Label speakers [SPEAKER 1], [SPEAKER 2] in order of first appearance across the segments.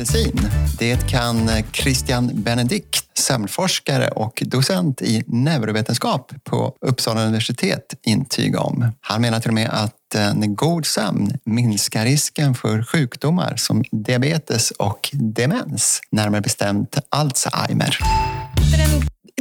[SPEAKER 1] medicin. Det kan eh, Christian Benedikt, sömnforskare och docent i neurovetenskap på Uppsala universitet intyga om. Han menar till och med att eh, en god sömn minskar risken för sjukdomar som diabetes och demens, närmare bestämt Alzheimer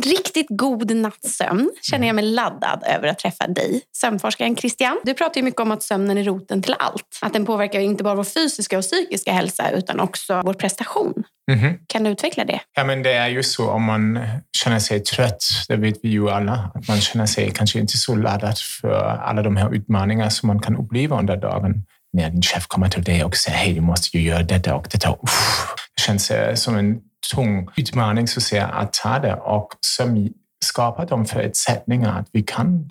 [SPEAKER 2] riktigt god nattsömn känner jag mig laddad över att träffa dig, sömnforskaren Christian. Du pratar ju mycket om att sömnen är roten till allt. Att den påverkar inte bara vår fysiska och psykiska hälsa utan också vår prestation. Mm -hmm. Kan du utveckla det?
[SPEAKER 3] Ja, men det är ju så om man känner sig trött, det vet vi ju alla, att man känner sig kanske inte så laddad för alla de här utmaningar som man kan uppleva under dagen. När din chef kommer till dig och säger hej, du måste ju göra detta och detta. Uff, det känns eh, som en tung utmaning så att, säga, att ta det och som skapar de förutsättningar att vi kan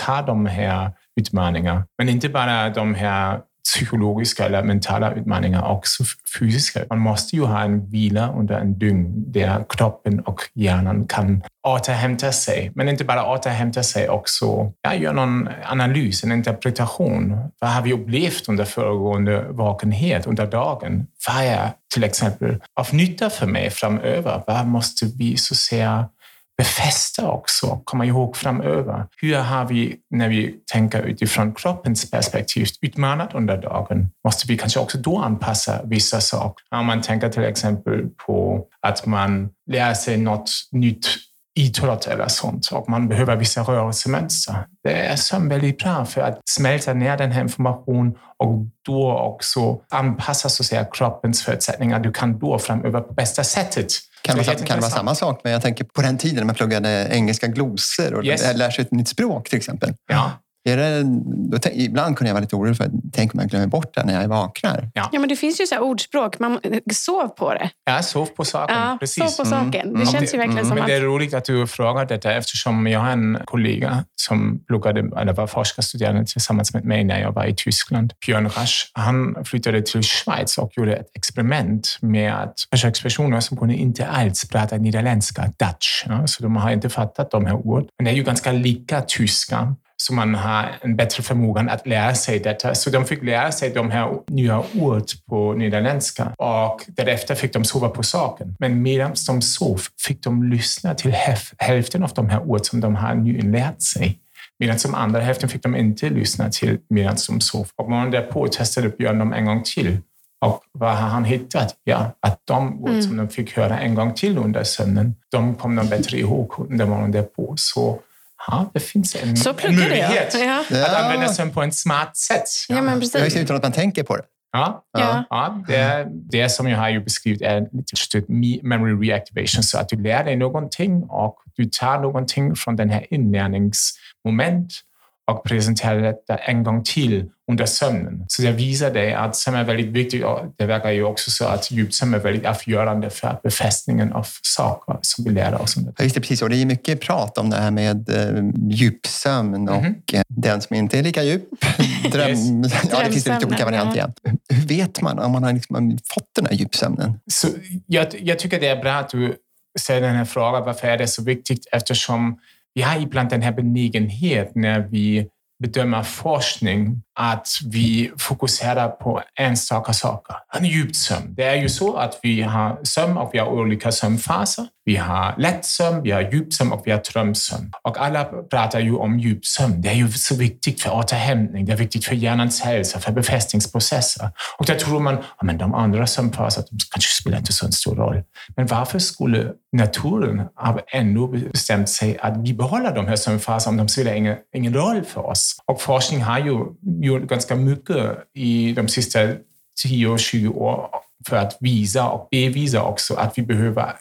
[SPEAKER 3] ta de här utmaningarna. Men inte bara de här psykologiska eller mentala utmaningar, också fysiska. Man måste ju ha en vila under en dygn där kroppen och hjärnan kan återhämta sig. Men inte bara återhämta sig, också ja, göra någon analys, en interpretation. Vad har vi upplevt under föregående vakenhet, under dagen? Vad är till exempel av nytta för mig framöver? Vad måste vi så säga befästa också, komma ihåg framöver. Hur har vi, när vi tänker utifrån kroppens perspektiv, utmanat under dagen? Måste vi kanske också då anpassa vissa saker? Om man tänker till exempel på att man lär sig något nytt idrott eller sånt och man behöver vissa rörelsemönster. Det är sömn väldigt bra för att smälta ner den här informationen och då också anpassa så att säga, kroppens förutsättningar. Du kan då framöver på bästa sättet
[SPEAKER 1] kan det, vara, kan det vara samma sak? Men jag tänker på den tiden när man pluggade engelska glosor och yes. lär sig ett nytt språk till exempel.
[SPEAKER 3] Ja.
[SPEAKER 1] Är det, då, ibland kunde jag vara lite orolig för att tänk om jag glömmer bort det när jag vaknar.
[SPEAKER 2] Ja. ja, men det finns ju så ordspråk. Man sov på det.
[SPEAKER 3] Ja, sov på saken.
[SPEAKER 2] Ja,
[SPEAKER 3] Precis.
[SPEAKER 2] Sov på saken. Det mm. känns ju verkligen mm. som
[SPEAKER 3] men
[SPEAKER 2] att...
[SPEAKER 3] Det är roligt att du frågar detta eftersom jag har en kollega som pluggade, eller var forskarstuderande tillsammans med mig när jag var i Tyskland. Björn Rasch. Han flyttade till Schweiz och gjorde ett experiment med att försökspersoner som kunde inte alls prata nederländska, Dutch. Ja, så de har inte fattat de här orden. Men det är ju ganska lika tyska så man har en bättre förmåga att lära sig detta. Så de fick lära sig de här nya ord på nederländska och därefter fick de sova på saken. Men medan de sov fick de lyssna till hälften av de här ord som de har nyligen lärt sig. Medan som andra hälften fick de inte lyssna till medan de sov. Och morgonen därpå testade Björn dem en gång till. Och vad har han hittat? Ja, att de ord mm. som de fick höra en gång till under sömnen, de kom de bättre ihåg under morgonen därpå. Så Ja, det finns en, en möjlighet ja. att använda sömn på ett smart sätt.
[SPEAKER 2] Ja. ja men precis.
[SPEAKER 1] utan att man tänker på det.
[SPEAKER 3] Ja, ja. ja det, det som jag har ju beskrivit är lite memory reactivation, så att du lär dig någonting och du tar någonting från den här inlärningsmoment och presenterar detta en gång till under sömnen. Så det visar dig att sömn är väldigt viktigt och det verkar ju också så att djupsömn är väldigt avgörande för befästningen av saker som vi lär oss.
[SPEAKER 1] Ja, just det, precis. Och det är mycket prat om det här med eh, djupsömn mm -hmm. och den som inte är lika djup. Dröm... yes. ja, det finns lite olika varianter. Ja. Hur vet man om man har liksom fått den här djupsömnen?
[SPEAKER 3] Så jag, jag tycker det är bra att du ställer den här frågan. Varför är det så viktigt? Eftersom vi har ibland den här benägenhet när vi bedömer forskning att vi fokuserar på enstaka saker. En djupsömn. Det är ju så att vi har sömn och vi har olika sömnfaser. Vi har lättsömn, vi har djupsömn och vi har drömsömn. Och alla pratar ju om djupsömn. Det är ju så viktigt för återhämtning, det är viktigt för hjärnans hälsa, för befästningsprocesser. Och där tror man att de andra sömnfaserna kanske spelar inte så stor roll. Men varför skulle naturen ha ändå bestämt sig att vi behåller de här sömnfaserna om de spelar ingen, ingen roll för oss? Och forskning har ju gjort ganska mycket i de sista 10-20 åren för att visa och bevisa också att vi behöver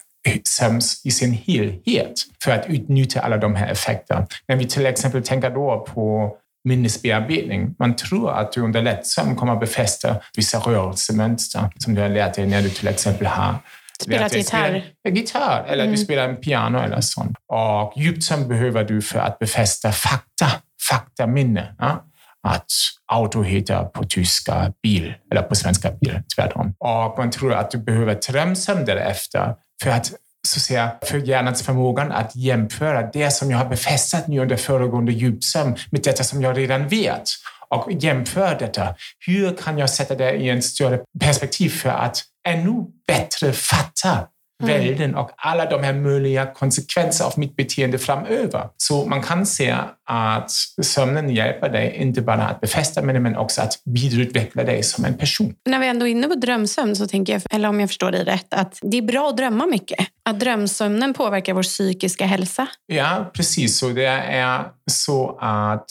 [SPEAKER 3] SEMS i sin helhet för att utnyttja alla de här effekterna. När vi till exempel tänker då på minnesbearbetning. Man tror att du under lättsömn kommer att befästa vissa rörelsemönster som du har lärt dig när du till exempel har
[SPEAKER 2] Spelat gitarr?
[SPEAKER 3] Spela, gitarr, eller mm. du spelar en piano eller sånt. Och djupsömn behöver du för att befästa fakta, faktaminne. Ja? Att auto heter på tyska bil, eller på svenska bil, tvärtom. Och man tror att du behöver drömsömn därefter för att så att säga, för hjärnans förmågan att jämföra det som jag har befästat nu under föregående djupsömn med detta som jag redan vet och jämföra detta. Hur kan jag sätta det i en större perspektiv för att ännu bättre fatta
[SPEAKER 2] Mm.
[SPEAKER 3] världen och alla de här möjliga konsekvenser av mitt beteende framöver. Så man kan se att sömnen hjälper dig inte bara att befästa med det, men också att vidareutveckla dig som en person.
[SPEAKER 2] När vi ändå är inne på drömsömn så tänker jag, eller om jag förstår dig rätt, att det är bra att drömma mycket. Att drömsömnen påverkar vår psykiska hälsa.
[SPEAKER 3] Ja, precis. Så det är så att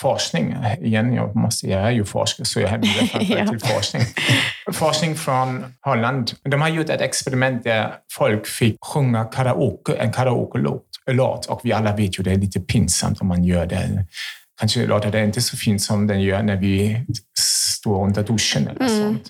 [SPEAKER 3] forskning, igen, jag, måste, jag är ju forskare så jag hänvisar framförallt
[SPEAKER 2] Ja.
[SPEAKER 3] till forskning. Forskning från Holland. De har gjort ett experiment där folk fick sjunga karaoke, en karaoke-låt. låt. Och vi alla vet ju det är lite pinsamt om man gör det. Kanske låter det inte så fint som den gör när vi står under duschen eller sånt.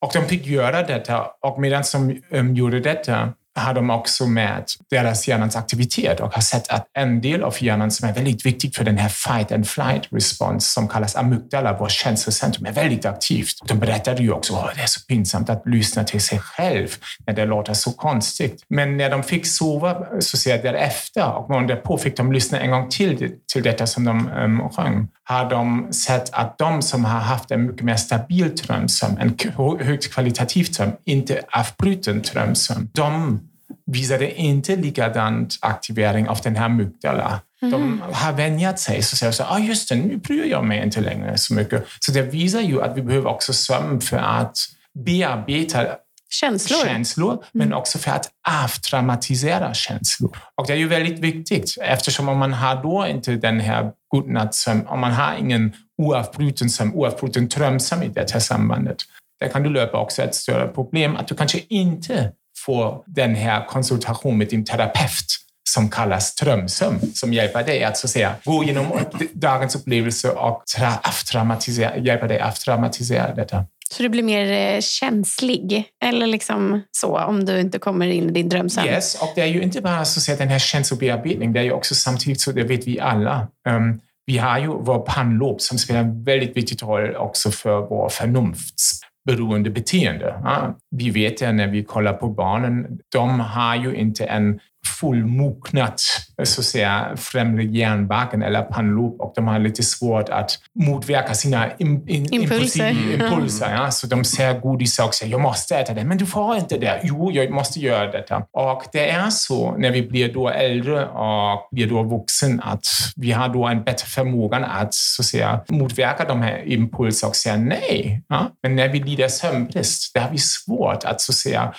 [SPEAKER 3] Och de fick göra detta och medan de um, gjorde detta har de också mätt deras hjärnans aktivitet och har sett att en del av hjärnan som är väldigt viktig för den här fight and flight response som kallas amygdala, vårt känslocentrum, är väldigt aktivt. De berättade ju också att det är så pinsamt att lyssna till sig själv när det låter så konstigt. Men när de fick sova så ser jag därefter och morgonen därpå fick de lyssna en gång till till detta som de um, sjöng har de sett att de som har haft en mycket mer stabil drömsömn, en högt kvalitativ dröm, inte avbruten drömsömn, de visade inte likadant aktivering av den här amygdala. De har vänjat sig så säger så ah, just det, nu bryr jag mig inte längre så mycket. Så det visar ju att vi behöver också sömn för att bearbeta
[SPEAKER 2] Känslor.
[SPEAKER 3] känslor, men också för att avdramatisera känslor. Och det är ju väldigt viktigt eftersom om man har då inte den här godnattsömn, om man har ingen oavbruten sömn, oavbruten drömsömn i det här sambandet, där kan du löpa också ett större problem att du kanske inte får den här konsultation med din terapeut som kallas drömsömn, som hjälper dig att så att säga gå igenom dagens upplevelse och tra- hjälpa dig att avdramatisera detta.
[SPEAKER 2] Så du blir mer eh, känslig. Eller liksom så, om du inte kommer in i din drömsömn.
[SPEAKER 3] Yes, och det är ju inte bara så att säga, den här känslobearbetningen, det är ju också samtidigt så, det vet vi alla, um, vi har ju vår pannlob som spelar en väldigt viktig roll också för vår förnuftsberoende beteende. Ja, vi vet ja när vi kollar på barnen, de har ju inte en fullmognat så att säga, främre hjärnbarken eller pannlob och de har lite svårt att motverka sina im, in,
[SPEAKER 2] Impulser.
[SPEAKER 3] impulsiv- impulser. Ja? Så de ser godis och säger jag måste äta det, men du får inte det. Jo, jag måste göra detta. Och det är så när vi blir då äldre och blir då vuxen att vi har då en bättre förmåga att så att säga, motverka de här impulserna och säga nej. Ja? Men när vi lider sömnbrist, det har vi svårt att så att säga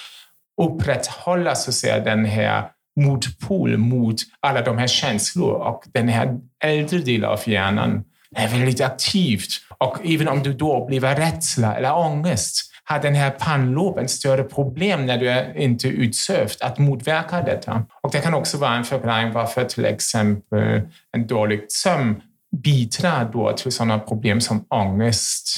[SPEAKER 3] upprätthålla så att säga, den här motpol mot alla de här känslor och den här äldre delen av hjärnan är väldigt aktivt. Och även om du då upplever rädsla eller ångest har den här pannloben större problem när du är inte utsövd att motverka detta. Och det kan också vara en förklaring varför till exempel en dålig sömn bidrar då till sådana problem som ångest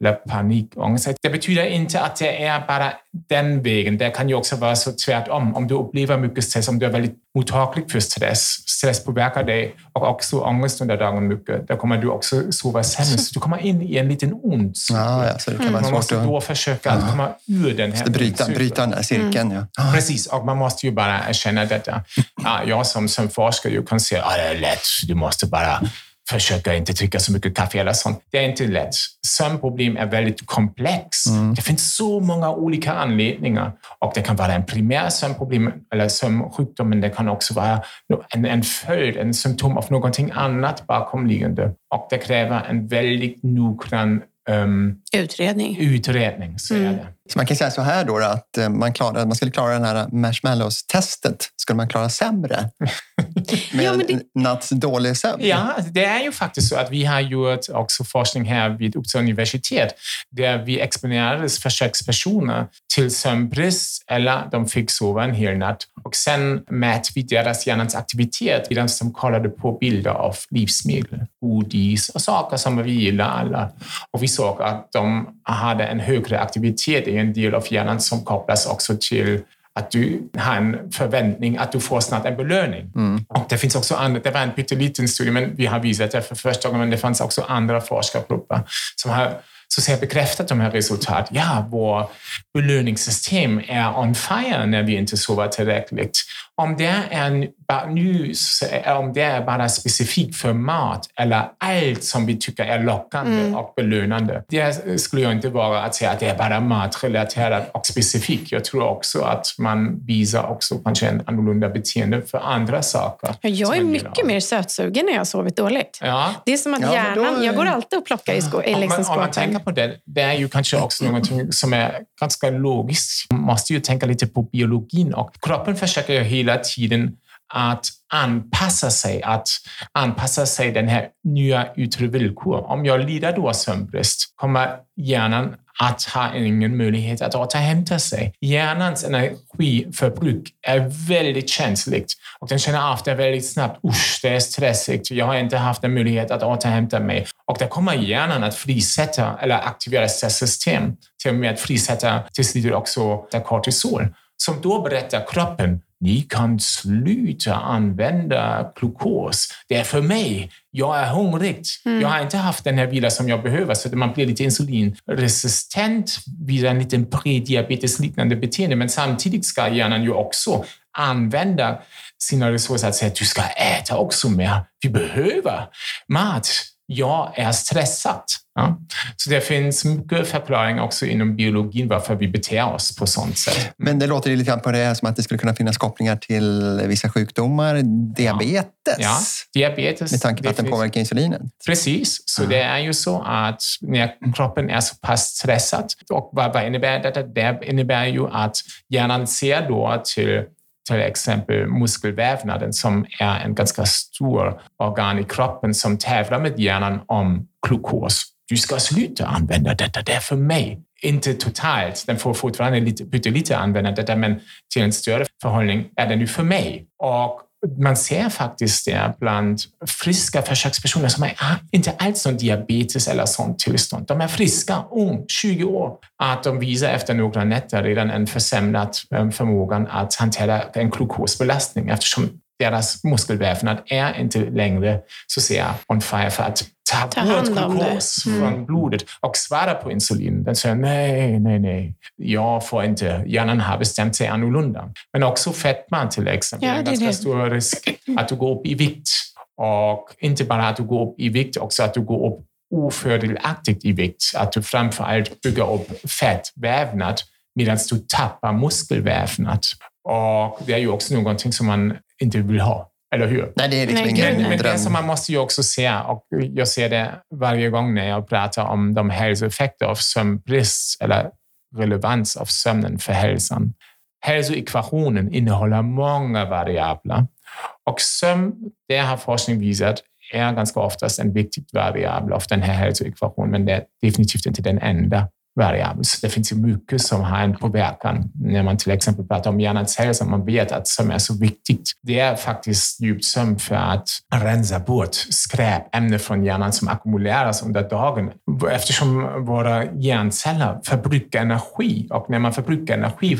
[SPEAKER 3] eller panikångest. Det betyder inte att det är bara den vägen. Det kan ju också vara så tvärtom. Om du upplever mycket stress, om du är väldigt mottaglig för stress, stress påverkar dig och också ångest under dagen mycket, då kommer du också sova sämre. Så du kommer in i en liten ond.
[SPEAKER 1] Ja, ja, så det kan vara
[SPEAKER 3] Man måste då försöka att komma ur den här
[SPEAKER 1] bryta, bryta den här cirkeln. Ja. Ah,
[SPEAKER 3] Precis, och man måste ju bara erkänna detta. Ja, jag som, som forskare ju kan säga att det är lätt, du måste bara försöka inte dricka så mycket kaffe eller sånt. Det är inte lätt. Sömnproblem är väldigt komplex. Det finns så många olika anledningar. Och det kan vara en primär sömnproblem eller sömnsjukdom, men det kan också vara en, en följd, en symptom av någonting annat bakomliggande. Och det kräver en väldigt noggrann um,
[SPEAKER 2] Utredning.
[SPEAKER 3] utredning, så är det.
[SPEAKER 1] Så man kan säga så här då, att eh, man, klarar, man skulle klara den här marshmallows-testet skulle man klara sämre med
[SPEAKER 2] Ja, det-
[SPEAKER 1] natts dålig sömn.
[SPEAKER 3] Ja, det är ju faktiskt så att vi har gjort också forskning här vid Uppsala universitet där vi exponerade försökspersoner till sömnbrist eller de fick sova en hel natt. Och sen mätte vi deras hjärnans aktivitet medan de kollade på bilder av livsmedel, godis och saker som vi gillar alla. Och vi såg att de hade en högre aktivitet i en del av hjärnan som kopplas också till att du har en förväntning att du får snart en belöning. Och det finns också andra, det var en pytteliten studie, men vi har visat det för första gången, men det fanns också andra forskargrupper som har så säga bekräftat de här resultaten. Ja, vår belöningssystem är on fire när vi inte sover tillräckligt. Om det är en nu, om det är bara specifikt för mat eller allt som vi tycker är lockande mm. och belönande. Det skulle jag inte vara att säga att det är bara matrelaterat och specifikt. Jag tror också att man visar också kanske en annorlunda beteende för andra saker.
[SPEAKER 2] Jag är mycket mer sötsugen när jag har sovit dåligt. Ja. Det är som att ja, hjärnan... Då... Jag går alltid och plockar i, sko, i liksom
[SPEAKER 3] om, man, om man tänker på det, det är ju kanske också något som är ganska logiskt. Man måste ju tänka lite på biologin och kroppen försöker ju hela tiden att anpassa sig, att anpassa sig den här nya yttre villkor. Om jag lider då av sömnbrist kommer hjärnan att ha ingen möjlighet att återhämta sig. Hjärnans energiförbruk är väldigt känsligt och den känner efter väldigt snabbt, usch, det är stressigt, jag har inte haft en möjlighet att återhämta mig. Och där kommer hjärnan att frisätta eller aktivera stresssystem. till och med att frisätta till slut också kortisol som då berättar kroppen ni kan sluta använda glukos. Det är för mig. Jag är hungrig. Mm. Jag har inte haft den här vila som jag behöver, så man blir lite insulinresistent vid en liten prediabetesliknande beteende. Men samtidigt ska hjärnan ju också använda sina resurser att säga att du ska äta också mer. Vi behöver mat jag är stressad. Ja. Så det finns mycket förklaring också inom biologin varför vi beter oss på sånt sätt.
[SPEAKER 1] Men det låter lite grann på det som att det skulle kunna finnas kopplingar till vissa sjukdomar. Diabetes?
[SPEAKER 3] Ja, diabetes.
[SPEAKER 1] Med tanke på att den påverkar insulinet?
[SPEAKER 3] Precis, så det är ju så att när kroppen är så pass stressad, och vad, vad innebär detta? Det innebär ju att hjärnan ser då till till exempel muskelvävnaden som är en ganska stor organ i kroppen som tävlar med hjärnan om glukos. Du ska sluta använda detta, det är för mig. Inte totalt, den får fortfarande lite, pyttelite använda detta, men till en större förhållning är den nu för mig. Och man ser faktiskt det bland friska försökspersoner som är ah, inte alls någon diabetes eller sånt tillstånd. De är friska, ung, 20 år. Att de visar efter några nätter redan en försämrad eh, förmåga att hantera en glukosbelastning eftersom deras muskelvävnad är inte längre så att säga on fire för att ta, ta bort glukos mm. från blodet och svara på insulin. Den säger nej, nej, nej, jag får inte. Hjärnan har bestämt sig annorlunda. Men också fetma till exempel. Ja, det är en ganska det. stor risk att du går upp i vikt. Och inte bara att du går upp i vikt, också att du går upp ofördelaktigt i vikt. Att du framför allt bygger upp fettvävnad medan du tappar muskelvävnad. Och det är ju också någonting som man inte vill ha. Eller hur?
[SPEAKER 1] Nej, det är liksom ingen
[SPEAKER 3] men, men det som man måste ju också se, och jag ser det varje gång när jag pratar om de hälsoeffekter av sömnbrist eller relevans av sömnen för hälsan. Hälsoekvationen innehåller många variabler och sömn, det har forskning visat, är ganska oftast en viktig variabel av den här hälsoekvationen, men det är definitivt inte den enda variabel. Så det finns ju mycket som har en påverkan när man till exempel pratar om hjärnans hälsa. Man vet att sömn är så viktigt. Det är faktiskt djupt sömn för att rensa bort skräpämnen från hjärnan som ackumuleras under dagen. Eftersom våra hjärnceller förbrukar energi och när man förbrukar energi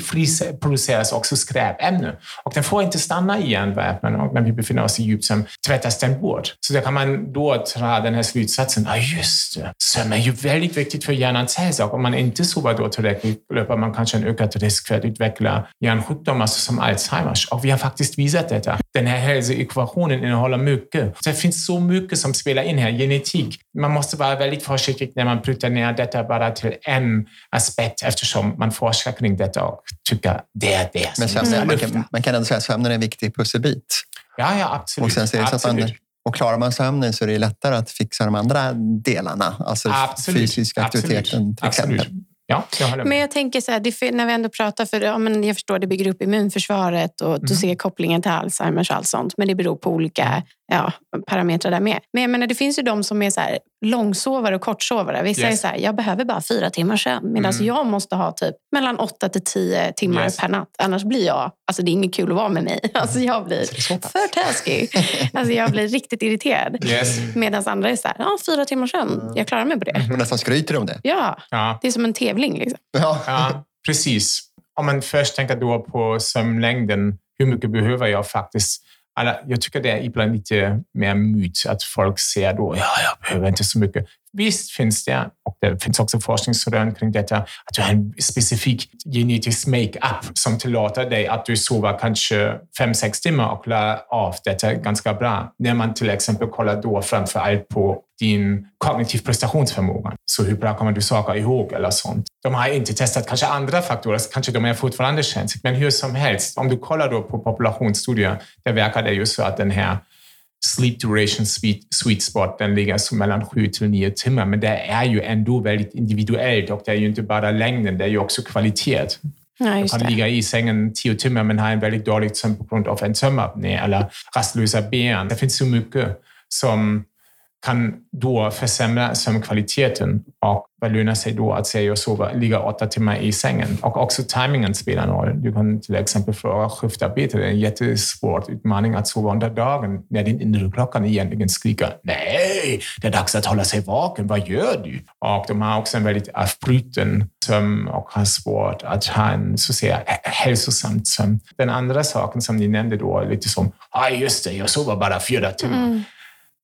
[SPEAKER 3] produceras också skräpämnen och den får inte stanna i hjärnvävnaden och när vi befinner oss i djupsömn tvättas den bort. Så där kan man då dra den här slutsatsen. Ja, just det. Sömn är ju väldigt viktigt för hjärnans hälsa om man inte sover då tillräckligt löper man kanske en ökad risk för att utveckla hjärnsjukdomar som Alzheimers. Och vi har faktiskt visat detta. Den här hälsoekvationen innehåller mycket. Det finns så mycket som spelar in här. Genetik. Man måste vara väldigt försiktig när man bryter ner detta bara till en aspekt eftersom man forskar kring detta och tycker det är det
[SPEAKER 1] Men sömnen, man, kan, man kan ändå säga att sömnen är en viktig pusselbit.
[SPEAKER 3] Ja, ja, absolut.
[SPEAKER 1] Och sen så är det så att man, och klarar man sömnen så är det lättare att fixa de andra delarna. Alltså Absolut. fysisk aktiviteten till Absolut. exempel.
[SPEAKER 3] Ja,
[SPEAKER 2] jag men jag tänker så här, när vi ändå pratar, för ja, men jag förstår det bygger upp immunförsvaret och mm. du ser kopplingen till Alzheimers och allt sånt. Men det beror på olika ja, parametrar där med. Men jag menar, det finns ju de som är så här, långsovare och kortsovare. Vissa yes. är så här, jag behöver bara fyra timmars sömn. Medan mm. jag måste ha typ mellan åtta till tio timmar yes. per natt. Annars blir jag, alltså det är inget kul att vara med mig. Alltså jag blir för taskig. Alltså jag blir riktigt irriterad. Yes. Medan andra är så här, ja, fyra timmars sömn. Jag klarar mig på det.
[SPEAKER 1] Mm. nästan skryter om det.
[SPEAKER 2] Ja, ja, det är som en tävling. Liksom.
[SPEAKER 3] Ja. ja, precis. Om man först tänker då på sömnlängden. Hur mycket behöver jag faktiskt? Eller, jag tycker det är ibland lite mer myt att folk säger då, ja, jag behöver inte så mycket. visst finns det, och det finns också forskningsrön kring detta, att du har en specifik genetisk make-up som tillåter dig att du sover kanske fem sex timmar och klarar av detta ganska bra. När man till exempel kollar då framför allt på din kognitiv prestationsförmåga. Så hur bra kommer du saker ihåg eller sånt. De har inte testat kanske andra faktorer, kanske de är fortfarande känsliga. Men hur som helst, om du kollar då på populationsstudier, där verkar det ju så att den här sleep duration sweet, sweet spot, den ligger så mellan sju till nio timmar. Men det är ju ändå väldigt individuellt och det är ju inte bara längden, det är ju också kvalitet.
[SPEAKER 2] Ja,
[SPEAKER 3] Du kan ligga i sängen tio timmar men ha en väldigt dålig sömn på grund av en sömnapné eller rastlösa ben. Det finns så mycket som kan då försämra sömnkvaliteten och vad lönar sig då att säga och sova, ligga åtta timmar i sängen. Och också timingen spelar roll. Du kan till exempel fråga skiftarbete, det är en jättesvår utmaning att sova under dagen när din inre klockan egentligen skriker nej, det är dags att hålla sig vaken, vad gör du? Och de har också en väldigt avbruten sömn och har svårt att ha en så att säga, hälsosam sömn. Den andra saken som ni nämnde då, lite som, ja just det, jag sover bara fyra timmar mm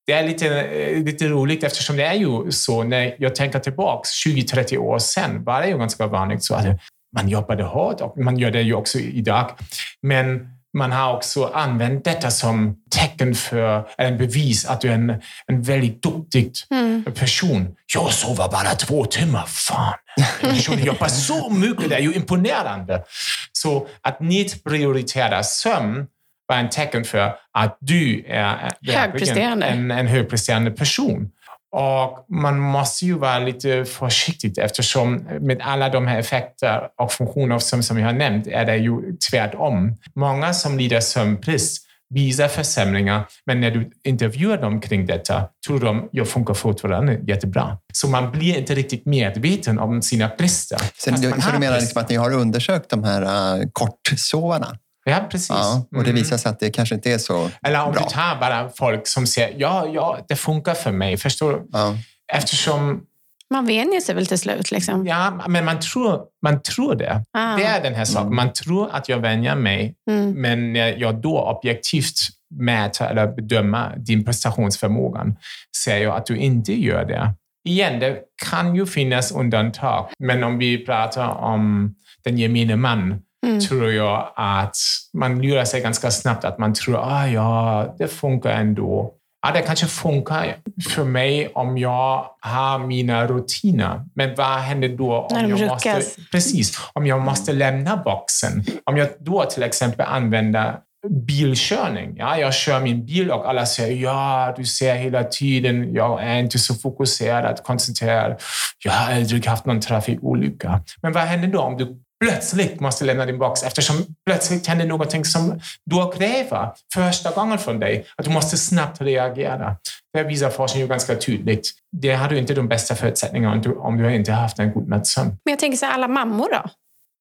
[SPEAKER 3] det är lite, eh, lite roligt eftersom det är ju så när jag tänker tillbaks 20-30 år sedan var det ju ganska vanligt så att man jobbade hårt och man gör det ju också idag. Men man har också använt detta som tecken för, eller en bevis att du är en, en väldigt duktig person. Jag sover bara två timmar, fan. Personen jobbar så mycket, det är ju imponerande. Så att nedprioritera sömn var en tecken för att du är
[SPEAKER 2] Högpresterande.
[SPEAKER 3] en, en högpresterande person. Och man måste ju vara lite försiktig eftersom med alla de här effekter och funktioner sömn som vi har nämnt är det ju tvärtom. Många som lider sömnbrist visar försämringar, men när du intervjuar dem kring detta tror de jag funkar fortfarande jättebra. Så man blir inte riktigt medveten om sina brister.
[SPEAKER 1] Så, du, så du menar liksom att ni har undersökt de här uh, kortsovarna?
[SPEAKER 3] Ja, precis.
[SPEAKER 1] Ja, och det
[SPEAKER 3] Mm.
[SPEAKER 1] visar sig att det kanske inte är så
[SPEAKER 3] Eller om
[SPEAKER 1] bra.
[SPEAKER 3] du tar bara folk som säger ja, ja, det funkar för mig. Förstår du?
[SPEAKER 1] Ja.
[SPEAKER 3] Eftersom,
[SPEAKER 2] Man vänjer sig väl till slut. Liksom.
[SPEAKER 3] ja, men man tror, man tror det.
[SPEAKER 2] Ah.
[SPEAKER 3] Det är den här saken. Man tror att jag vänjer mig,
[SPEAKER 2] Mm.
[SPEAKER 3] men när jag då objektivt mäter eller bedömer din prestationsförmåga säger jag att du inte gör det. Igen, det kan ju finnas undantag, men om vi pratar om den gemene man
[SPEAKER 2] Mm.
[SPEAKER 3] tror jag att man lurar sig ganska snabbt att man tror ah, ja, det funkar ändå. Ja, det kanske funkar för mig om jag har mina rutiner. Men vad händer då om jag måste, precis, om jag måste lämna boxen? Om jag då till exempel använder bilkörning. Ja, jag kör min bil och alla säger ja, du ser hela tiden, jag är inte så fokuserad, koncentrerad. Jag har aldrig haft någon trafikolycka. Men vad händer då om du plötsligt måste lämna din box eftersom plötsligt händer någonting som då kräver första gången från dig att du måste snabbt reagera. Det visar forskningen ju ganska tydligt. Det har du inte de bästa förutsättningarna om du, om du inte har haft en god natts sömn.
[SPEAKER 2] Men jag tänker så här, alla mammor då?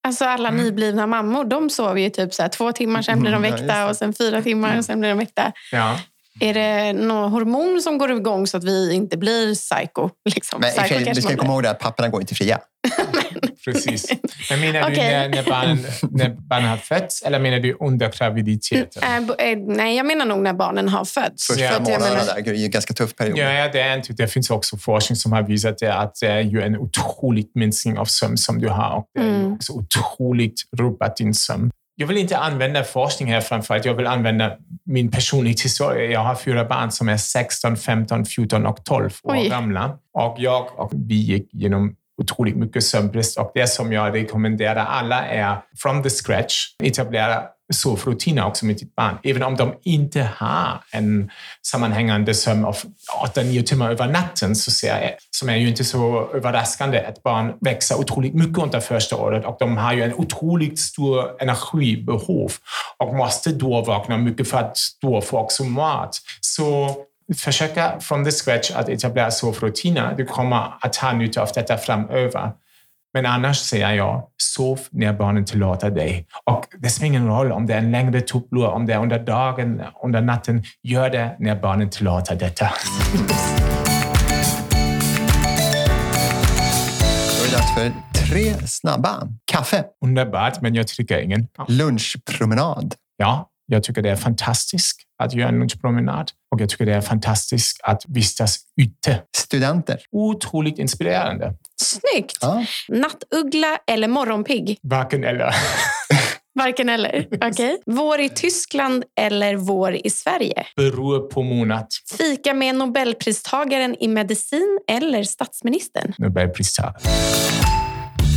[SPEAKER 2] Alltså alla
[SPEAKER 3] Mm.
[SPEAKER 2] nyblivna mammor, de sover ju typ så här, två timmar, sen blir de
[SPEAKER 1] Mm, ja,
[SPEAKER 2] väckta
[SPEAKER 1] det.
[SPEAKER 2] och sen fyra timmar och sen blir de väckta.
[SPEAKER 3] Ja.
[SPEAKER 2] Är det någon hormon som går igång så att vi inte blir psycho? Liksom?
[SPEAKER 1] Men
[SPEAKER 2] psycho
[SPEAKER 1] vi ska komma ihåg det att papporna går inte fria.
[SPEAKER 3] Precis. Men menar du
[SPEAKER 2] Okej.
[SPEAKER 3] när, när, barnen, när barnen har fötts eller menar du under graviditeten?
[SPEAKER 2] Bo- äh, nej, jag menar nog när barnen har fötts.
[SPEAKER 1] Första
[SPEAKER 3] Ja,
[SPEAKER 1] månaderna
[SPEAKER 2] menar-
[SPEAKER 1] där, det är ju en ganska tuff period.
[SPEAKER 3] Ja, ja det, är inte, det finns också forskning som har visat det, att det är ju en otrolig minskning av sömn som du har och det är ju
[SPEAKER 2] Mm.
[SPEAKER 3] också otroligt rubbat din sömn. Jag vill inte använda forskning här framförallt. Jag vill använda min personliga historia. Jag har fyra barn som är 16, 15, 14 och 12 år
[SPEAKER 2] Oj.
[SPEAKER 3] gamla. Och jag och vi gick genom otroligt mycket sömnbrist och det som jag rekommenderar alla är from the scratch etablera sovrutiner också med ditt barn. Även om de inte har en sammanhängande sömn av 8-9 timmar över natten så ser jag, som är ju inte så överraskande att barn växer otroligt mycket under första året och de har ju en otroligt stor energibehov och måste då vakna mycket för att då få också mat. Så försöka from the scratch att etablera sovrutiner. Du kommer att ha nytta av detta framöver. Men annars säger jag, sov när barnen tillåter dig. Och det spelar ingen roll om det är en längre tupplur, om det är under dagen, under natten. Gör det när barnen tillåter detta.
[SPEAKER 1] Då är det dags för tre snabba. Kaffe,
[SPEAKER 3] Underbart, men jag dricker ingen.
[SPEAKER 1] lunchpromenad,
[SPEAKER 3] Ja, jag tycker det är fantastiskt att göra en lunchpromenad. Och jag tycker det är fantastiskt att vistas ute.
[SPEAKER 1] Studenter.
[SPEAKER 3] Otroligt inspirerande.
[SPEAKER 2] Snyggt!
[SPEAKER 1] Ja.
[SPEAKER 2] Nattuggla eller morgonpigg?
[SPEAKER 3] Varken eller.
[SPEAKER 2] Varken eller. Okej. Vår i Tyskland eller vår i Sverige?
[SPEAKER 3] Beror på månad.
[SPEAKER 2] Fika med Nobelpristagaren i medicin eller statsministern?
[SPEAKER 3] Nobelpristagare.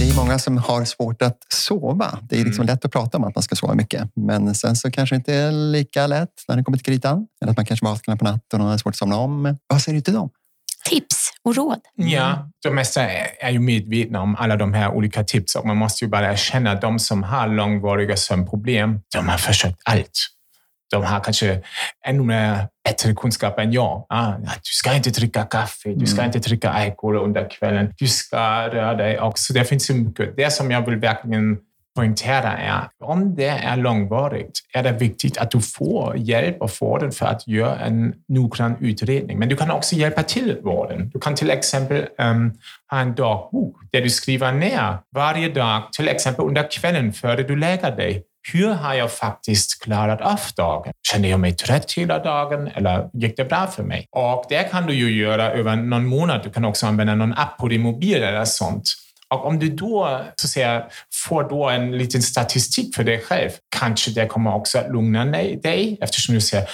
[SPEAKER 1] Det är många som har svårt att sova. Det är liksom lätt att prata om att man ska sova mycket. Men sen så kanske det inte är lika lätt när det kommer till kritan. Eller att man kanske vaknar på natten och har svårt att somna om. Vad säger du till dem?
[SPEAKER 2] Tips och råd?
[SPEAKER 3] Ja, de mesta är ju medvetna om alla de här olika tips och man måste ju bara erkänna att de som har långvariga sömnproblem, de har försökt allt. De har kanske ännu mer bättre kunskap än jag. Ah, du ska inte dricka kaffe, du ska inte dricka alkohol under kvällen, du ska röra dig också. Det finns så mycket. Det som jag vill verkligen poängtera är, om det är långvarigt är det viktigt att du får hjälp och vården för att göra en noggrann utredning. Men du kan också hjälpa till vården. Du kan till exempel um, ha en dagbok där du skriver ner varje dag, till exempel under kvällen före du lägger dig. Hur har jag faktiskt klarat av dagen? Kände jag mig trött hela dagen eller gick det bra för mig? Och det kan du ju göra över någon månad. Du kan också använda någon app på din mobil eller sånt. Och om du då så att säga, får då en liten statistik för dig själv, kanske det kommer också att lugna dig eftersom du säger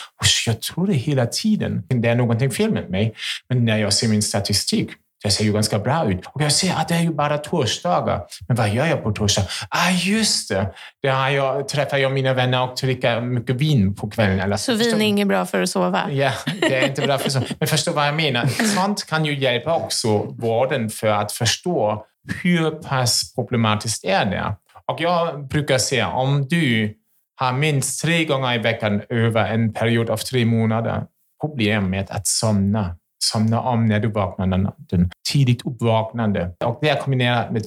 [SPEAKER 3] jag tror det hela tiden. Det är någonting fel med mig. Men när jag ser min statistik, det ser ju ganska bra ut. Och jag ser att det är ju bara torsdagar. Men vad gör jag på torsdag? Ah, just det! Där jag, träffar jag mina vänner och dricker mycket vin på kvällen. Eller,
[SPEAKER 2] Så vin är inget bra för att sova?
[SPEAKER 3] Ja, det är inte bra för så. Men förstå vad jag menar. Sånt kan ju hjälpa också vården för att förstå hur pass problematiskt är det. Och jag brukar säga, om du har minst tre gånger i veckan över en period av tre månader problem med att somna, somna om när du vaknar under natten, tidigt uppvaknande och det är kombinerat med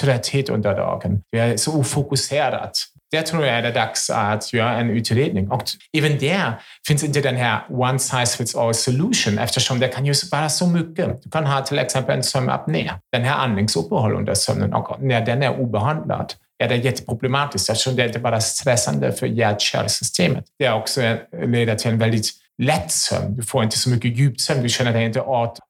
[SPEAKER 3] trötthet under dagen. Du är så ofokuserad. Det tror jag är det dags att göra en utredning. Och även där finns inte den här one size fits all solution eftersom det kan ju vara så mycket. Du kan ha till exempel en sömnapné, den här andningsuppehåll under sömnen och när den är obehandlad är det jätteproblematiskt eftersom det inte bara är stressande för hjärt-kärlsystemet. Det också leder till en väldigt lätt sömn. Du får inte så mycket djupsömn. Du känner dig inte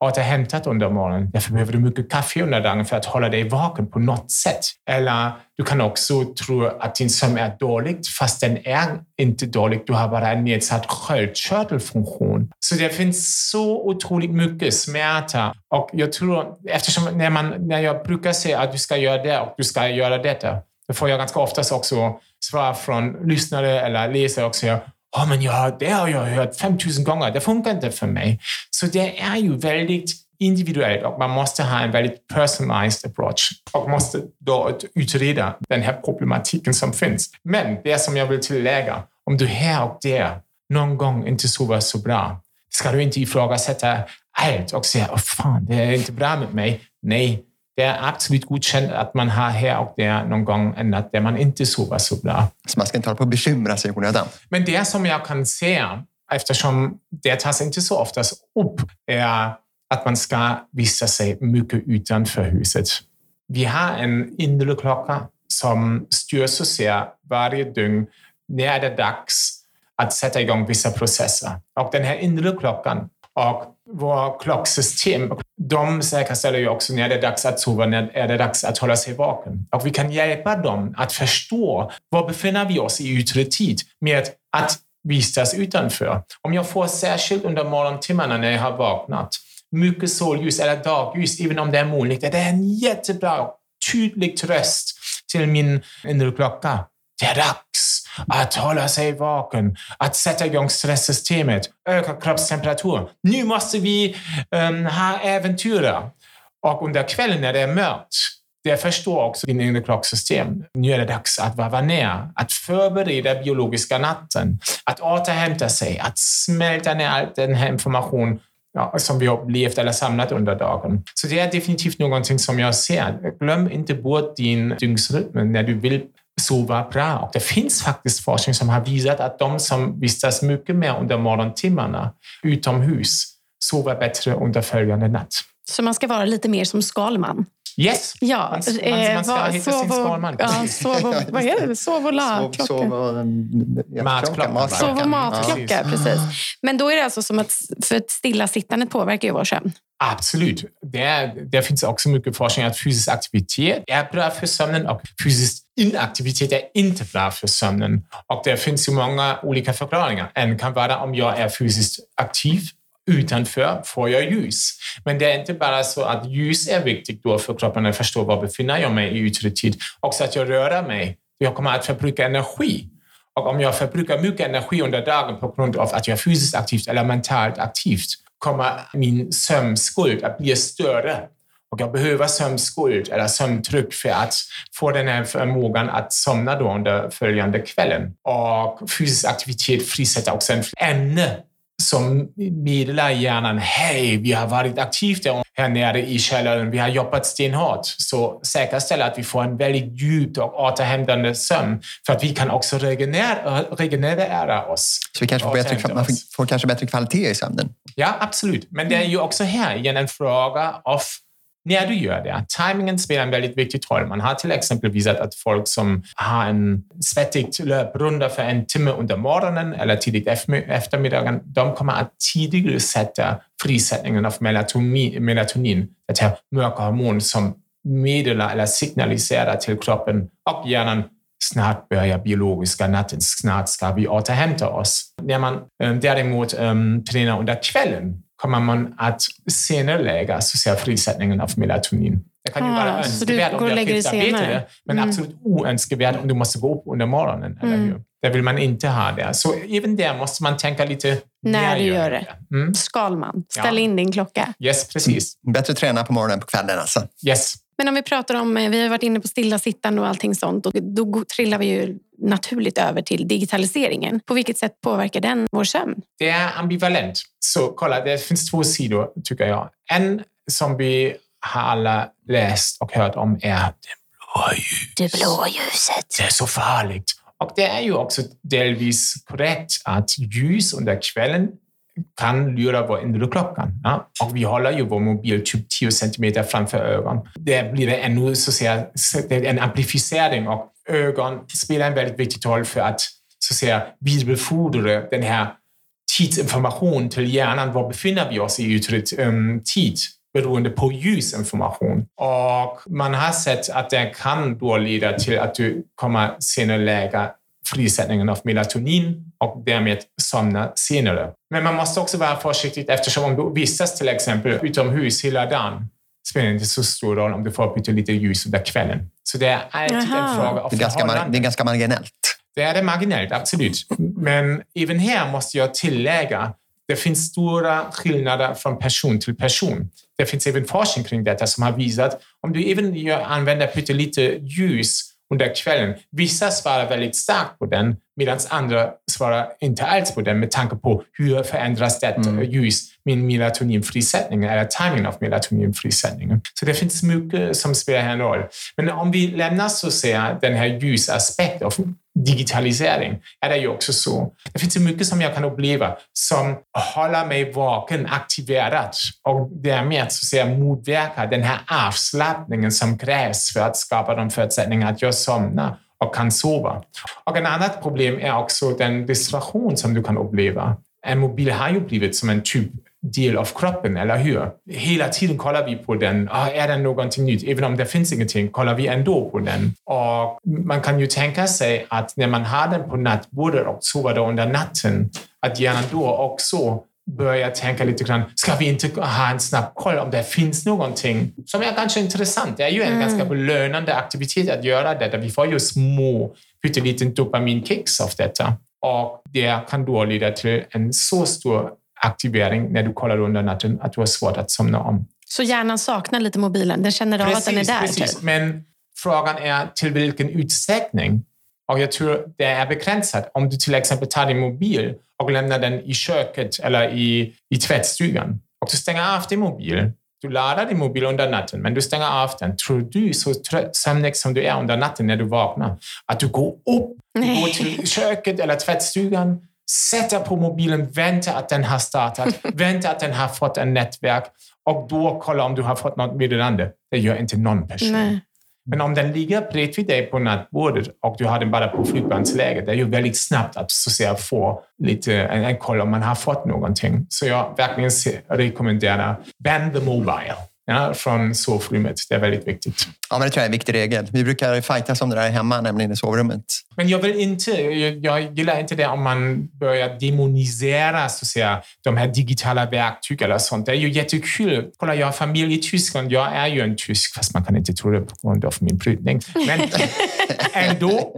[SPEAKER 3] återhämtad under morgonen. Därför behöver du mycket kaffe under dagen för att hålla dig vaken på något sätt. Eller du kan också tro att din sömn är dålig fast den är inte dålig. Du har bara en nedsatt sköldkörtelfunktion. Så det finns så otroligt mycket smärta. Och jag tror, eftersom när, man, när jag brukar säga att du ska göra det och du ska göra detta, då får jag ganska oftast också svar från lyssnare eller läsare också. Ja, men jag det har jag hört 5000 gånger. Det funkar inte för mig. Så det är ju väldigt individuellt och man måste ha en väldigt personalized approach och måste då utreda den här problematiken som finns. Men det som jag vill tillägga, om du här och där någon gång inte sover så bra, ska du inte ifrågasätta allt och säga, åh fan, det är inte bra med mig. Nej, det är absolut godkänt att man har här och där någon gång en natt där man inte sover så bra.
[SPEAKER 1] Så man ska inte hålla på och bekymra sig i onödan.
[SPEAKER 3] Men det som jag kan säga, eftersom det tas inte så ofta upp, är att man ska visa sig mycket utanför huset. Vi har en inre klocka som styr så ser varje dygn när det är dags att sätta igång vissa processer. Och den här inre klockan och våra klocksystem, de säkerställer ju också när det är dags att sova, när är det dags att hålla sig vaken. Och vi kan hjälpa dem att förstå var befinner vi oss i yttre tid med att vistas utanför. Om jag får särskilt under morgontimmarna när jag har vaknat, mycket solljus eller dagljus, även om det är molnigt, är det en jättebra, tydlig tröst till min inre klocka. Det är dags att hålla sig vaken, att sätta igång stresssystemet, öka kroppstemperatur. Nu måste vi um, ha äventyr. Och under kvällen när det är mörkt, det förstår också din inre klocksystem. Nu är det dags att varva ner, att förbereda biologiska natten, att återhämta sig, att smälta ner all den här informationen ja, som vi har upplevt eller samlat under dagen. Så det är definitivt någonting som jag ser. Glöm inte bort din dygnsrytm när du vill sova bra. Och det finns faktiskt forskning som har visat att de som vistas mycket mer under morgontimmarna utomhus sover bättre under följande natt.
[SPEAKER 2] Så man ska vara lite mer som Skalman?
[SPEAKER 3] Yes!
[SPEAKER 2] Ja,
[SPEAKER 3] man, man, man ska
[SPEAKER 2] eh,
[SPEAKER 3] hitta sin
[SPEAKER 2] sov och,
[SPEAKER 3] Skalman.
[SPEAKER 2] ja, sov och, vad är det? Sov och la,
[SPEAKER 1] Sov, sov och,
[SPEAKER 3] Matklocka.
[SPEAKER 1] matlocka.
[SPEAKER 2] Sov och matklocka,
[SPEAKER 3] Ja.
[SPEAKER 2] precis. Men då är det alltså som att för att stillasittandet påverkar ju vår sömn.
[SPEAKER 3] Absolut. Det, det finns också mycket forskning att fysisk aktivitet är bra för sömnen och fysisk inaktivitet är inte bra för sömnen. Och det finns ju många olika förklaringar. En kan vara om jag är fysiskt aktiv utanför får jag ljus. Men det är inte bara så att ljus är viktigt då för kroppen att förstå var befinner jag mig i yttre tid. Också att jag rör mig. Jag kommer att förbruka energi. Och om jag förbrukar mycket energi under dagen på grund av att jag är fysiskt aktivt eller mentalt aktivt kommer min sömnskuld att bli större. Och jag behöver sömnskuld eller sömntryck för att få den här förmågan att somna då under följande kvällen. Och fysisk aktivitet frisätter också en ämne som meddelar hjärnan, hej, vi har varit aktiva här nere i källaren, vi har jobbat stenhårt. Så säkerställa att vi får en väldigt djup och återhämtande sömn för att vi kan också regenerera, regenerera oss.
[SPEAKER 1] Så vi kanske får, bättre, man får kanske bättre kvalitet i sömnen?
[SPEAKER 3] Ja, absolut. Men det är ju också här igen en fråga av när du gör det. Timingen spelar en väldigt viktig roll. Man har till exempel visat att folk som har en svettig löprunda för en timme under morgonen eller tidigt eftermiddagen, de kommer att tidigare sätta frisättningen av melatonin, melatonin det här mörka hormon som meddelar eller signaliserar till kroppen och hjärnan snart börjar biologiska natten, snart ska vi återhämta oss. När man eh, däremot um, tränar under kvällen kommer man att senare lägga så säga, frisättningen av melatonin. Det kan ju ah, vara önskvärt om du är skiftarbetare, men mm. absolut oönskvärt om du måste gå upp under morgonen. Eller mm. hur? Det vill man inte ha där. Så även där måste man tänka lite
[SPEAKER 2] när du gör det. Mm. Skal man? Ställ ja. in din klocka.
[SPEAKER 3] Yes, precis.
[SPEAKER 1] Bättre träna på morgonen än på kvällen alltså.
[SPEAKER 3] Yes.
[SPEAKER 2] Men om vi pratar om, eh, vi har varit inne på stillasittande och allting sånt och då trillar vi ju naturligt över till digitaliseringen. På vilket sätt påverkar den vår sömn?
[SPEAKER 3] Det är ambivalent. Så kolla, det finns två sidor tycker jag. En som vi har alla läst och hört om är det blåa ljuset.
[SPEAKER 2] Det blåa ljuset.
[SPEAKER 3] Det är så farligt. Och det är ju också delvis korrekt att ljus under kvällen kan lura vår inre klocka. Ja? Och vi håller ju vår mobil typ 10 centimeter framför ögonen. Det blir det ännu så att säga, en amplificering och ögon spelar en väldigt viktig roll för att så att säga vidarebefordra den här tidsinformationen till hjärnan. Var befinner vi oss i yttre um, tid? beroende på ljusinformation. Och man har sett att det kan då leda till att du kommer senare lägga frisättningen av melatonin och därmed somna senare. Men man måste också vara försiktig eftersom om du vistas till exempel utomhus hela dagen spelar inte så stor roll om du får byta lite ljus under kvällen. Så det är alltid Aha. en fråga av
[SPEAKER 1] det är, ganska, det är ganska marginellt.
[SPEAKER 3] Det är det marginellt, absolut. Men även här måste jag tillägga det finns stora skillnader från person till person. Det finns även forskning kring detta som har visat om du även använder pyttelite ljus under kvällen. Vissa svarar väldigt starkt på den medan andra svarar inte alls på den med tanke på hur förändras det mm. ljus min melatoninfrisättning eller timingen av melatoninfrisättningen. Så det finns mycket som spelar en roll. Men om vi lämnar så att säga den här ljusaspekten av digitalisering är det ju också så. Det finns så mycket som jag kan uppleva som håller mig vaken, aktiverad och därmed så att säga motverkar den här avslappningen som krävs för att skapa de förutsättningar att jag somnar och kan sova. Och ett annat problem är också den distraktion som du kan uppleva. En mobil har ju blivit som en typ del av kroppen, eller hur? Hela tiden kollar vi på den. Ah, är det någonting nytt? Även om det finns ingenting kollar vi ändå på den. Och man kan ju tänka sig att när man har den på nattbordet och sover under natten, att hjärnan då också börjar tänka lite grann, ska vi inte ha en snabb koll om det finns någonting som är ganska intressant? Det är ju en mm. ganska belönande aktivitet att göra detta. Vi får ju små, pytteliten dopaminkicks av detta. Och det kan då leda till en så stor aktivering när du kollar under natten att du har svårt att somna om.
[SPEAKER 2] Så hjärnan saknar lite mobilen? Den känner av precis, att den är där? Precis,
[SPEAKER 3] typ. men frågan är till vilken utsträckning. Och jag tror det är begränsat. Om du till exempel tar din mobil och lämnar den i köket eller i, i tvättstugan och du stänger av din mobil. Du laddar din mobil under natten, men du stänger av den. Tror du, så sömnig som du är under natten när du vaknar, att du går upp, du går till köket eller tvättstugan, sätter på mobilen, väntar att den har startat, väntar att den har fått en nätverk och då kolla om du har fått något meddelande. Det gör inte någon person. Nej. Men om den ligger bredvid dig på nattbordet och du har den bara på flygplansläget, det är ju väldigt snabbt att så att säga, få lite en, en koll om man har fått någonting. Så jag verkligen rekommenderar Band the Mobile ja, från sovrummet. Det är väldigt viktigt.
[SPEAKER 1] Ja, men det tror jag är en viktig regel. Vi brukar fightas om det där hemma, nämligen i sovrummet.
[SPEAKER 3] Men jag vill inte, jag, jag gillar inte det om man börjar demonisera så att säga, de här digitala verktyg eller sånt. Det är ju jättekul. Kolla, jag har familj i Tyskland. Jag är ju en tysk, fast man kan inte tro det på grund av min brytning. Men ändå,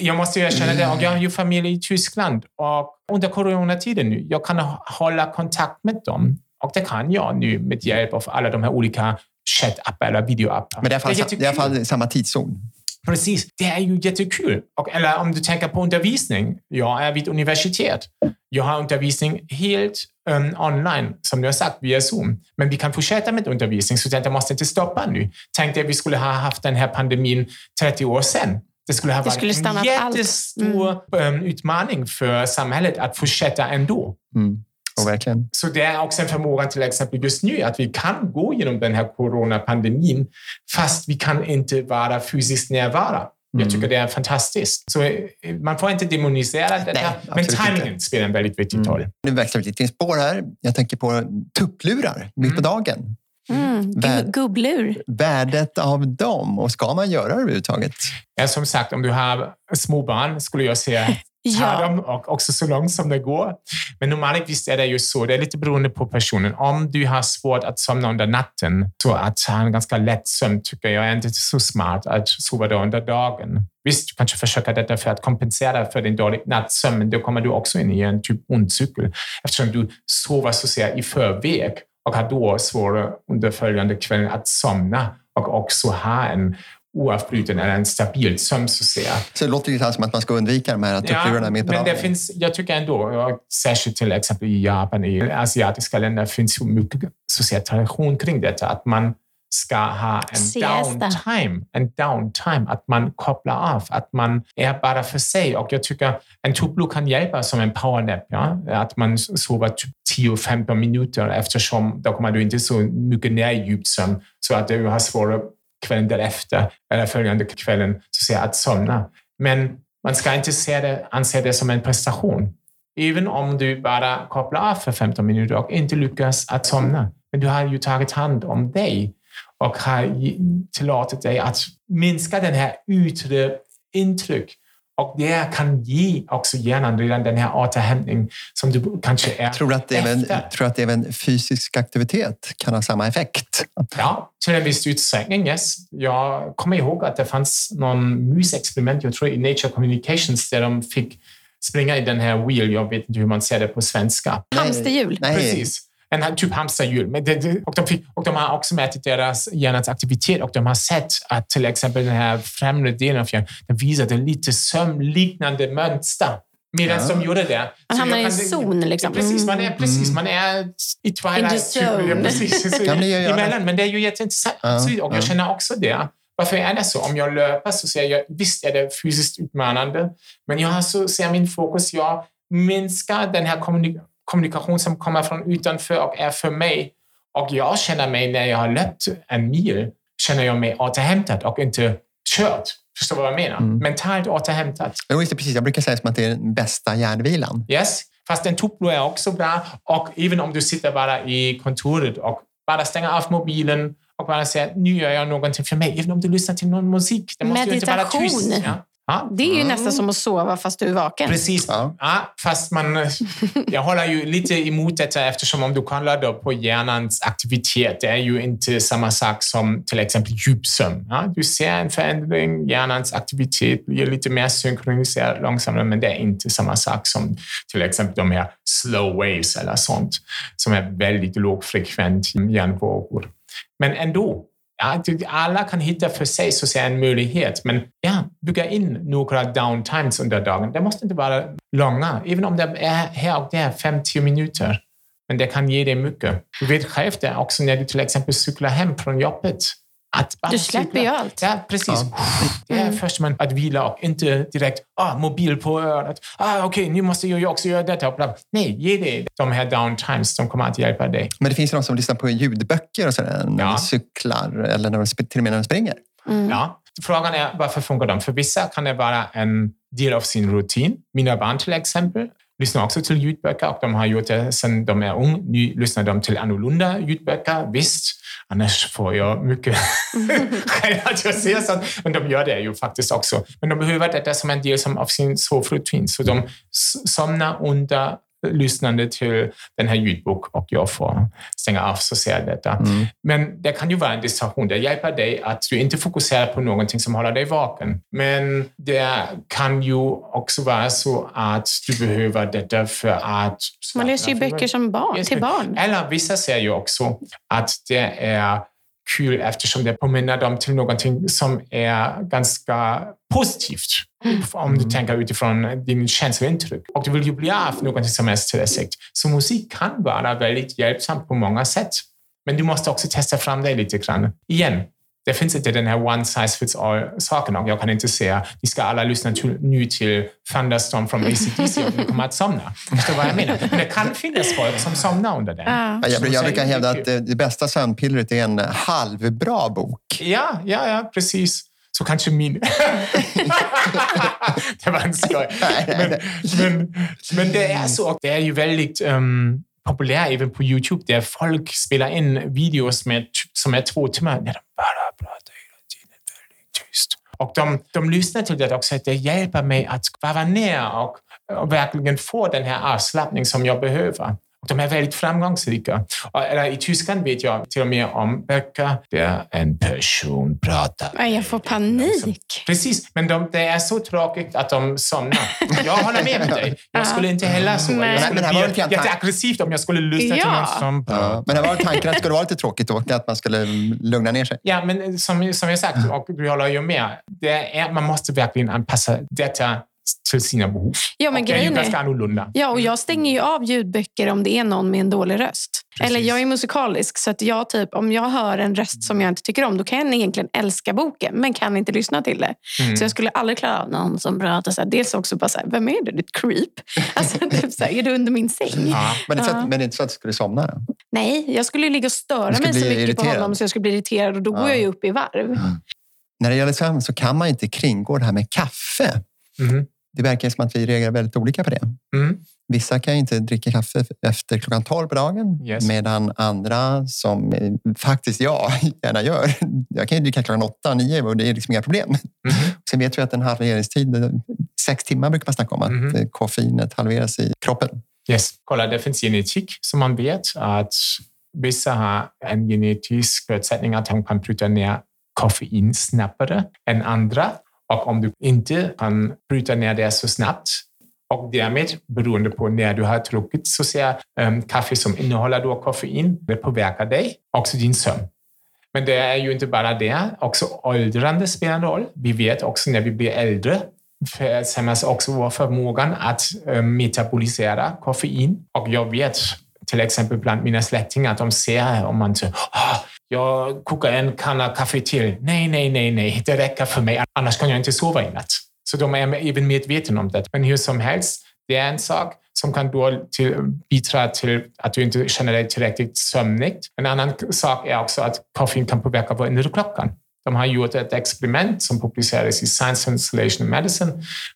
[SPEAKER 3] jag måste erkänna det. Och jag har ju familj i Tyskland och under coronatiden nu, jag kan hålla kontakt med dem. Och det kan jag nu med hjälp av alla de här olika chattappar eller videoappar.
[SPEAKER 1] Men det är i alla fall, det är i alla fall samma tidszon.
[SPEAKER 3] Precis, det är ju jättekul. Och, eller om du tänker på undervisning. Jag är vid universitet. Jag har undervisning helt um, online, som du har sagt, via Zoom. Men vi kan fortsätta med undervisning, så det måste inte stoppa nu. Tänk dig att vi skulle ha haft den här pandemin 30 år sedan. Det skulle ha varit skulle en jättestor mm. um, utmaning för samhället att fortsätta ändå.
[SPEAKER 1] Mm. Oh, verkligen.
[SPEAKER 3] Så det är också en förmåga till exempel just nu att vi kan gå genom den här coronapandemin fast vi kan inte vara fysiskt närvara. Mm. Jag tycker det är fantastiskt. Så eh, man får inte demonisera det Nej, men timingen spelar en väldigt viktig mm. roll.
[SPEAKER 1] Nu växlar vi lite spår här. Jag tänker på tupplurar mitt på mm. dagen.
[SPEAKER 2] Mm, gubblur.
[SPEAKER 1] Värdet av dem och ska man göra det överhuvudtaget?
[SPEAKER 3] Ja, som sagt, om du har småbarn skulle jag säga ja. dem och också så långt som det går. Men normalt är det ju så, det är lite beroende på personen. Om du har svårt att somna under natten, så att ha en ganska lätt sömn tycker jag är inte så smart att sova då under dagen. Visst, du kanske försöker detta för att kompensera för din dåliga nattsömn, men då kommer du också in i en typ ond cykel eftersom du sover så att säga i förväg och har då svårare under följande kvällen att somna och också ha en oavbruten eller en stabil sömn så att säga.
[SPEAKER 1] Så det låter ju som att man ska undvika de här tupplurarna ja, mitt på
[SPEAKER 3] men det finns, Jag tycker ändå, särskilt till exempel i Japan, i asiatiska länder, finns ju mycket så att säga, tradition kring detta. Att man ska ha en Siesta. downtime, en downtime, att man kopplar av, att man är bara för sig. Och jag tycker en tupplur kan hjälpa som en powernap, ja? att man sover typ 10-15 minuter eftersom då kommer du inte så mycket ner i djupsömn så att du har svårare kvällen därefter eller följande kvällen så säga, att somna. Men man ska inte se det, anse det som en prestation. Även om du bara kopplar av för 15 minuter och inte lyckas att somna. Men du har ju tagit hand om dig och har tillåtit dig att minska den här yttre intryck och det kan ge också hjärnan redan den här återhämtning som du kanske är
[SPEAKER 1] tror att även, Tror att även fysisk aktivitet kan ha samma effekt?
[SPEAKER 3] Ja, till en viss utsträckning, yes. Jag kommer ihåg att det fanns någon musexperiment, jag tror i Nature Communications, där de fick springa i den här wheel, jag vet inte hur man säger det på svenska.
[SPEAKER 2] Hamsterhjul.
[SPEAKER 3] Precis en typ hamsterhjul. Och de, och de har också mätt deras hjärnans aktivitet och de har sett att till exempel den här främre delen av hjärnan den visade lite sömnliknande mönster. Medan ja. de gjorde det.
[SPEAKER 2] Man hamnar i en zon liksom.
[SPEAKER 3] Ja, precis, man är, precis, mm. man är i twilight. Ja, precis, emellan. Men det är ju jätteintressant. Ja. Och jag känner också det. Varför är det så? Om jag löper så ser jag, visst är det fysiskt utmanande, men jag har så ser min fokus, jag minskar den här kommunikationen kommunikation som kommer från utanför och är för mig. Och jag känner mig, när jag har löpt en mil, känner jag mig återhämtad och inte kört. Förstår du vad jag menar? Mm. Mentalt återhämtad.
[SPEAKER 1] Jo, just det, precis. Jag brukar säga som att det är den bästa hjärnvilan.
[SPEAKER 3] Yes, fast en tuplo är också bra. Och även om du sitter bara i kontoret och bara stänger av mobilen och bara säger nu gör jag någonting för mig. Även om du lyssnar till någon musik. Det måste
[SPEAKER 2] Meditation.
[SPEAKER 3] inte vara tyst. Ja.
[SPEAKER 2] Ja. Det är ju mm. nästan som att sova fast du är vaken.
[SPEAKER 3] Precis. Ja. ja. fast man, jag håller ju lite emot detta eftersom om du kollar då på hjärnans aktivitet, det är ju inte samma sak som till exempel djupsömn. Ja, du ser en förändring, hjärnans aktivitet blir lite mer synkroniserad långsammare, men det är inte samma sak som till exempel de här slow waves eller sånt som är väldigt lågfrekvent hjärnvågor. Men ändå, alla kan hitta för sig så säga, en möjlighet, men ja, bygga in några downtimes under dagen. Det måste inte vara långa, även om det är här och där 50 minuter. Men det kan ge dig mycket. Du vet själv det också när du till exempel cyklar hem från jobbet.
[SPEAKER 2] Att du släpper ju allt.
[SPEAKER 3] Ja, precis. Ja. Det är mm. först man att vila och inte direkt ah, mobil på örat. Ah, Okej, okay, nu måste jag också göra detta. Nej, ge dig de här downtimes som kommer att hjälpa dig.
[SPEAKER 1] Men det finns ju de som lyssnar på ljudböcker och sådär när ja. de cyklar eller när de, till och med när de springer.
[SPEAKER 3] Mm. Ja, Frågan är varför funkar de? För vissa kan det vara en del av sin rutin. Mina barn till exempel lyssnar också till ljudböcker och de har gjort det sedan de är unga. Nu lyssnar de till annorlunda ljudböcker, visst. Annars får jag mycket skäl att jag säger sånt. Men de gör det ju faktiskt också. Men de behöver detta som en del av sin sovrutin. Så de somnar under lyssnande till den här ljudbok och jag får stänga av så ser jag detta. Mm. Men det kan ju vara en distraktion. Det hjälper dig att du inte fokuserar på någonting som håller dig vaken. Men det kan ju också vara så att du behöver detta för att...
[SPEAKER 2] Man läser ju böcker som barn, till barn.
[SPEAKER 3] Eller vissa säger ju också att det är kul eftersom det påminner dem till någonting som är ganska positivt. Mm. Om du mm. tänker utifrån din känslointryck. Och du vill ju bli av någonting som är stressigt. Så musik kan vara väldigt hjälpsamt på många sätt. Men du måste också testa fram dig lite grann. Igen, det finns inte den här one size fits all-saken och jag kan inte säga ni ska alla lyssna till, nu till Thunderstorm från ACDC och ni kommer att somna. Förstår vad jag menar? Men det kan finnas folk som somnar under den.
[SPEAKER 1] Ja. Jag, jag brukar hävda att det bästa sömnpillret är en halvbra bok.
[SPEAKER 3] Ja, ja, ja precis. Så kanske min... det var en skoj. Men, men, men det är så. Det är ju väldigt um, populärt även på Youtube där folk spelar in videos med, som är två timmar när de bara pratar hela tiden väldigt tyst. Och de, de lyssnar till det också, att det hjälper mig att vara ner och, och verkligen få den här avslappning som jag behöver. De är väldigt framgångsrika. Eller I Tyskland vet jag till och med om böcker där en person pratar.
[SPEAKER 2] Jag får panik.
[SPEAKER 3] Precis, men de, det är så tråkigt att de somnar. Jag håller med dig. Jag skulle inte heller så. Jag skulle men bli jätteaggressivt om jag skulle lyssna ja. till någon som
[SPEAKER 1] ja. Men det var tanken att det skulle vara lite tråkigt då, att man skulle lugna ner sig.
[SPEAKER 3] Ja, men som, som jag sagt, och du håller ju med, det är, man måste verkligen anpassa detta till sina behov.
[SPEAKER 2] Ja, men
[SPEAKER 3] och det är ganska annorlunda.
[SPEAKER 2] Ja, och jag stänger ju av ljudböcker om det är någon med en dålig röst. Precis. Eller jag är musikalisk, så att jag typ, om jag hör en röst som jag inte tycker om, då kan jag egentligen älska boken, men kan inte lyssna till det. Mm. Så jag skulle aldrig klara av någon som pratar så här. Dels också bara så här, vem är du? Ditt creep? Alltså, typ så här, är du under min säng?
[SPEAKER 1] Ja. Men, det är att, men det är inte så att du skulle somna? Då?
[SPEAKER 2] Nej, jag skulle ligga och störa mig så mycket irriterad. på honom så jag skulle bli irriterad och då ja. går jag ju upp i varv. Mm.
[SPEAKER 1] När det gäller sömn så kan man inte kringgå det här med kaffe. Mm det verkar som att vi reagerar väldigt olika på det. Mm. Vissa kan inte dricka kaffe efter klockan 12 på dagen yes. medan andra, som faktiskt jag gärna gör, jag kan ju dricka klockan 8, 9 och det är liksom inga problem. Mm. Sen vet vi att en halveringstid, sex timmar brukar man snacka om, att mm. koffeinet halveras i kroppen.
[SPEAKER 3] Yes. Kolla, det finns genetik som man vet att vissa har en genetisk förutsättning att de kan bryta ner koffein snabbare än andra. Och om du inte kan bryta ner det så snabbt och därmed, beroende på när du har druckit så ser um, kaffe som innehåller då koffein, det påverkar dig, också din sömn. Men det är ju inte bara det, också åldrande spelar en roll. Vi vet också när vi blir äldre försämras också vår förmåga att um, metabolisera koffein. Och jag vet till exempel bland mina släktingar att de ser om man säger oh, jag kokar en kanna kaffe till. Nej, nej, nej, nej, det räcker för mig. Annars kan jag inte sova i natt. Så de är även medvetna om det. Men hur som helst, det är en sak som kan då till, bidra till att du inte känner dig tillräckligt sömnig. En annan sak är också att koffein kan påverka vår inre klockan. De har gjort ett experiment som publicerades i Science Translation Medicine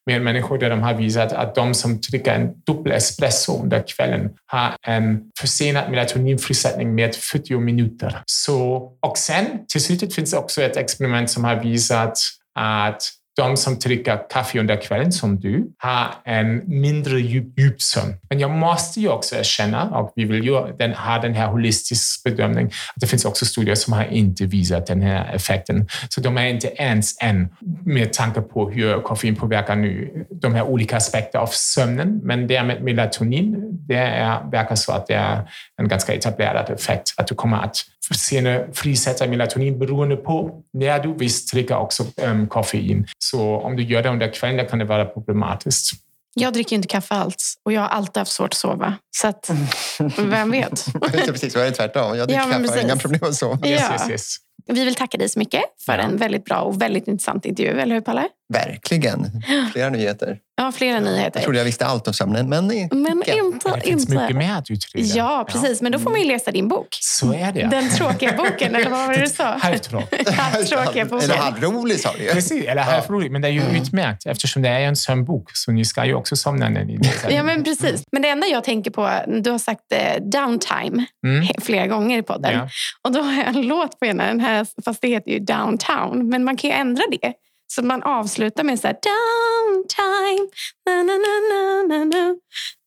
[SPEAKER 3] med människor där de har visat att de som dricker en dubbel espresso under kvällen har en försenad melatoninfrisättning med 40 minuter. Så, och sen till slut finns det också ett experiment som har visat att de som dricker kaffe under kvällen som du har en mindre djup, djupsömn. Men jag måste ju också erkänna, och vi vill ju den, ha den här holistiska bedömningen, att det finns också studier som har inte visat den här effekten. Så de är inte ens än med tanke på hur koffein påverkar nu de här olika aspekterna av sömnen. Men det med melatonin, det är, verkar så att det är en ganska etablerad effekt, att du kommer att senare frisätta melatonin beroende på när du visst dricker också um, koffein. Så om du gör det under kvällen kan det vara problematiskt.
[SPEAKER 2] Jag dricker inte kaffe alls och jag har alltid haft svårt att sova. Så att, vem vet?
[SPEAKER 1] precis, så är tvärtom. Jag dricker ja, kaffe och har inga problem att sova.
[SPEAKER 2] Yes, yes, yes. Vi vill tacka dig så mycket för ja. en väldigt bra och väldigt intressant intervju, eller hur Palle?
[SPEAKER 1] Verkligen. Flera nyheter.
[SPEAKER 2] Ja, flera
[SPEAKER 1] Jag
[SPEAKER 2] nyheter.
[SPEAKER 1] trodde jag visste allt om sömnen, men
[SPEAKER 2] Men inte...
[SPEAKER 3] Det finns mycket
[SPEAKER 2] inte.
[SPEAKER 3] mer att utreda.
[SPEAKER 2] Ja, precis. Men då får man ju läsa din bok.
[SPEAKER 3] Så är det.
[SPEAKER 2] Den tråkiga boken, eller vad var det du sa? Halvtråkiga boken.
[SPEAKER 1] Eller halvrolig sa du.
[SPEAKER 3] Precis, eller halvroligt. Men det är ju utmärkt eftersom det är en sömnbok. Så ni ska ju också somna när ni läser.
[SPEAKER 2] Ja, men precis. Men det enda jag tänker på, du har sagt eh, downtime
[SPEAKER 3] Mm.
[SPEAKER 2] flera gånger i podden.
[SPEAKER 3] Ja.
[SPEAKER 2] Och då har jag en låt på ena den här, fast det heter ju downtown. Men man kan ju ändra det. Så man avslutar med så här downtime. Na, na, na, na, na, na.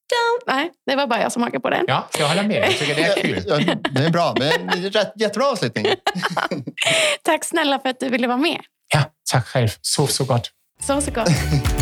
[SPEAKER 2] Down. Nej, det var bara jag som hakade på den.
[SPEAKER 3] ja, jag håller med. Jag tycker det är kul.
[SPEAKER 1] Ja, det är bra. Men det är rätt, jättebra avslutning.
[SPEAKER 2] Tack snälla för att du ville vara med.
[SPEAKER 3] Ja, tack själv. Sov så gott.
[SPEAKER 2] Så så gott.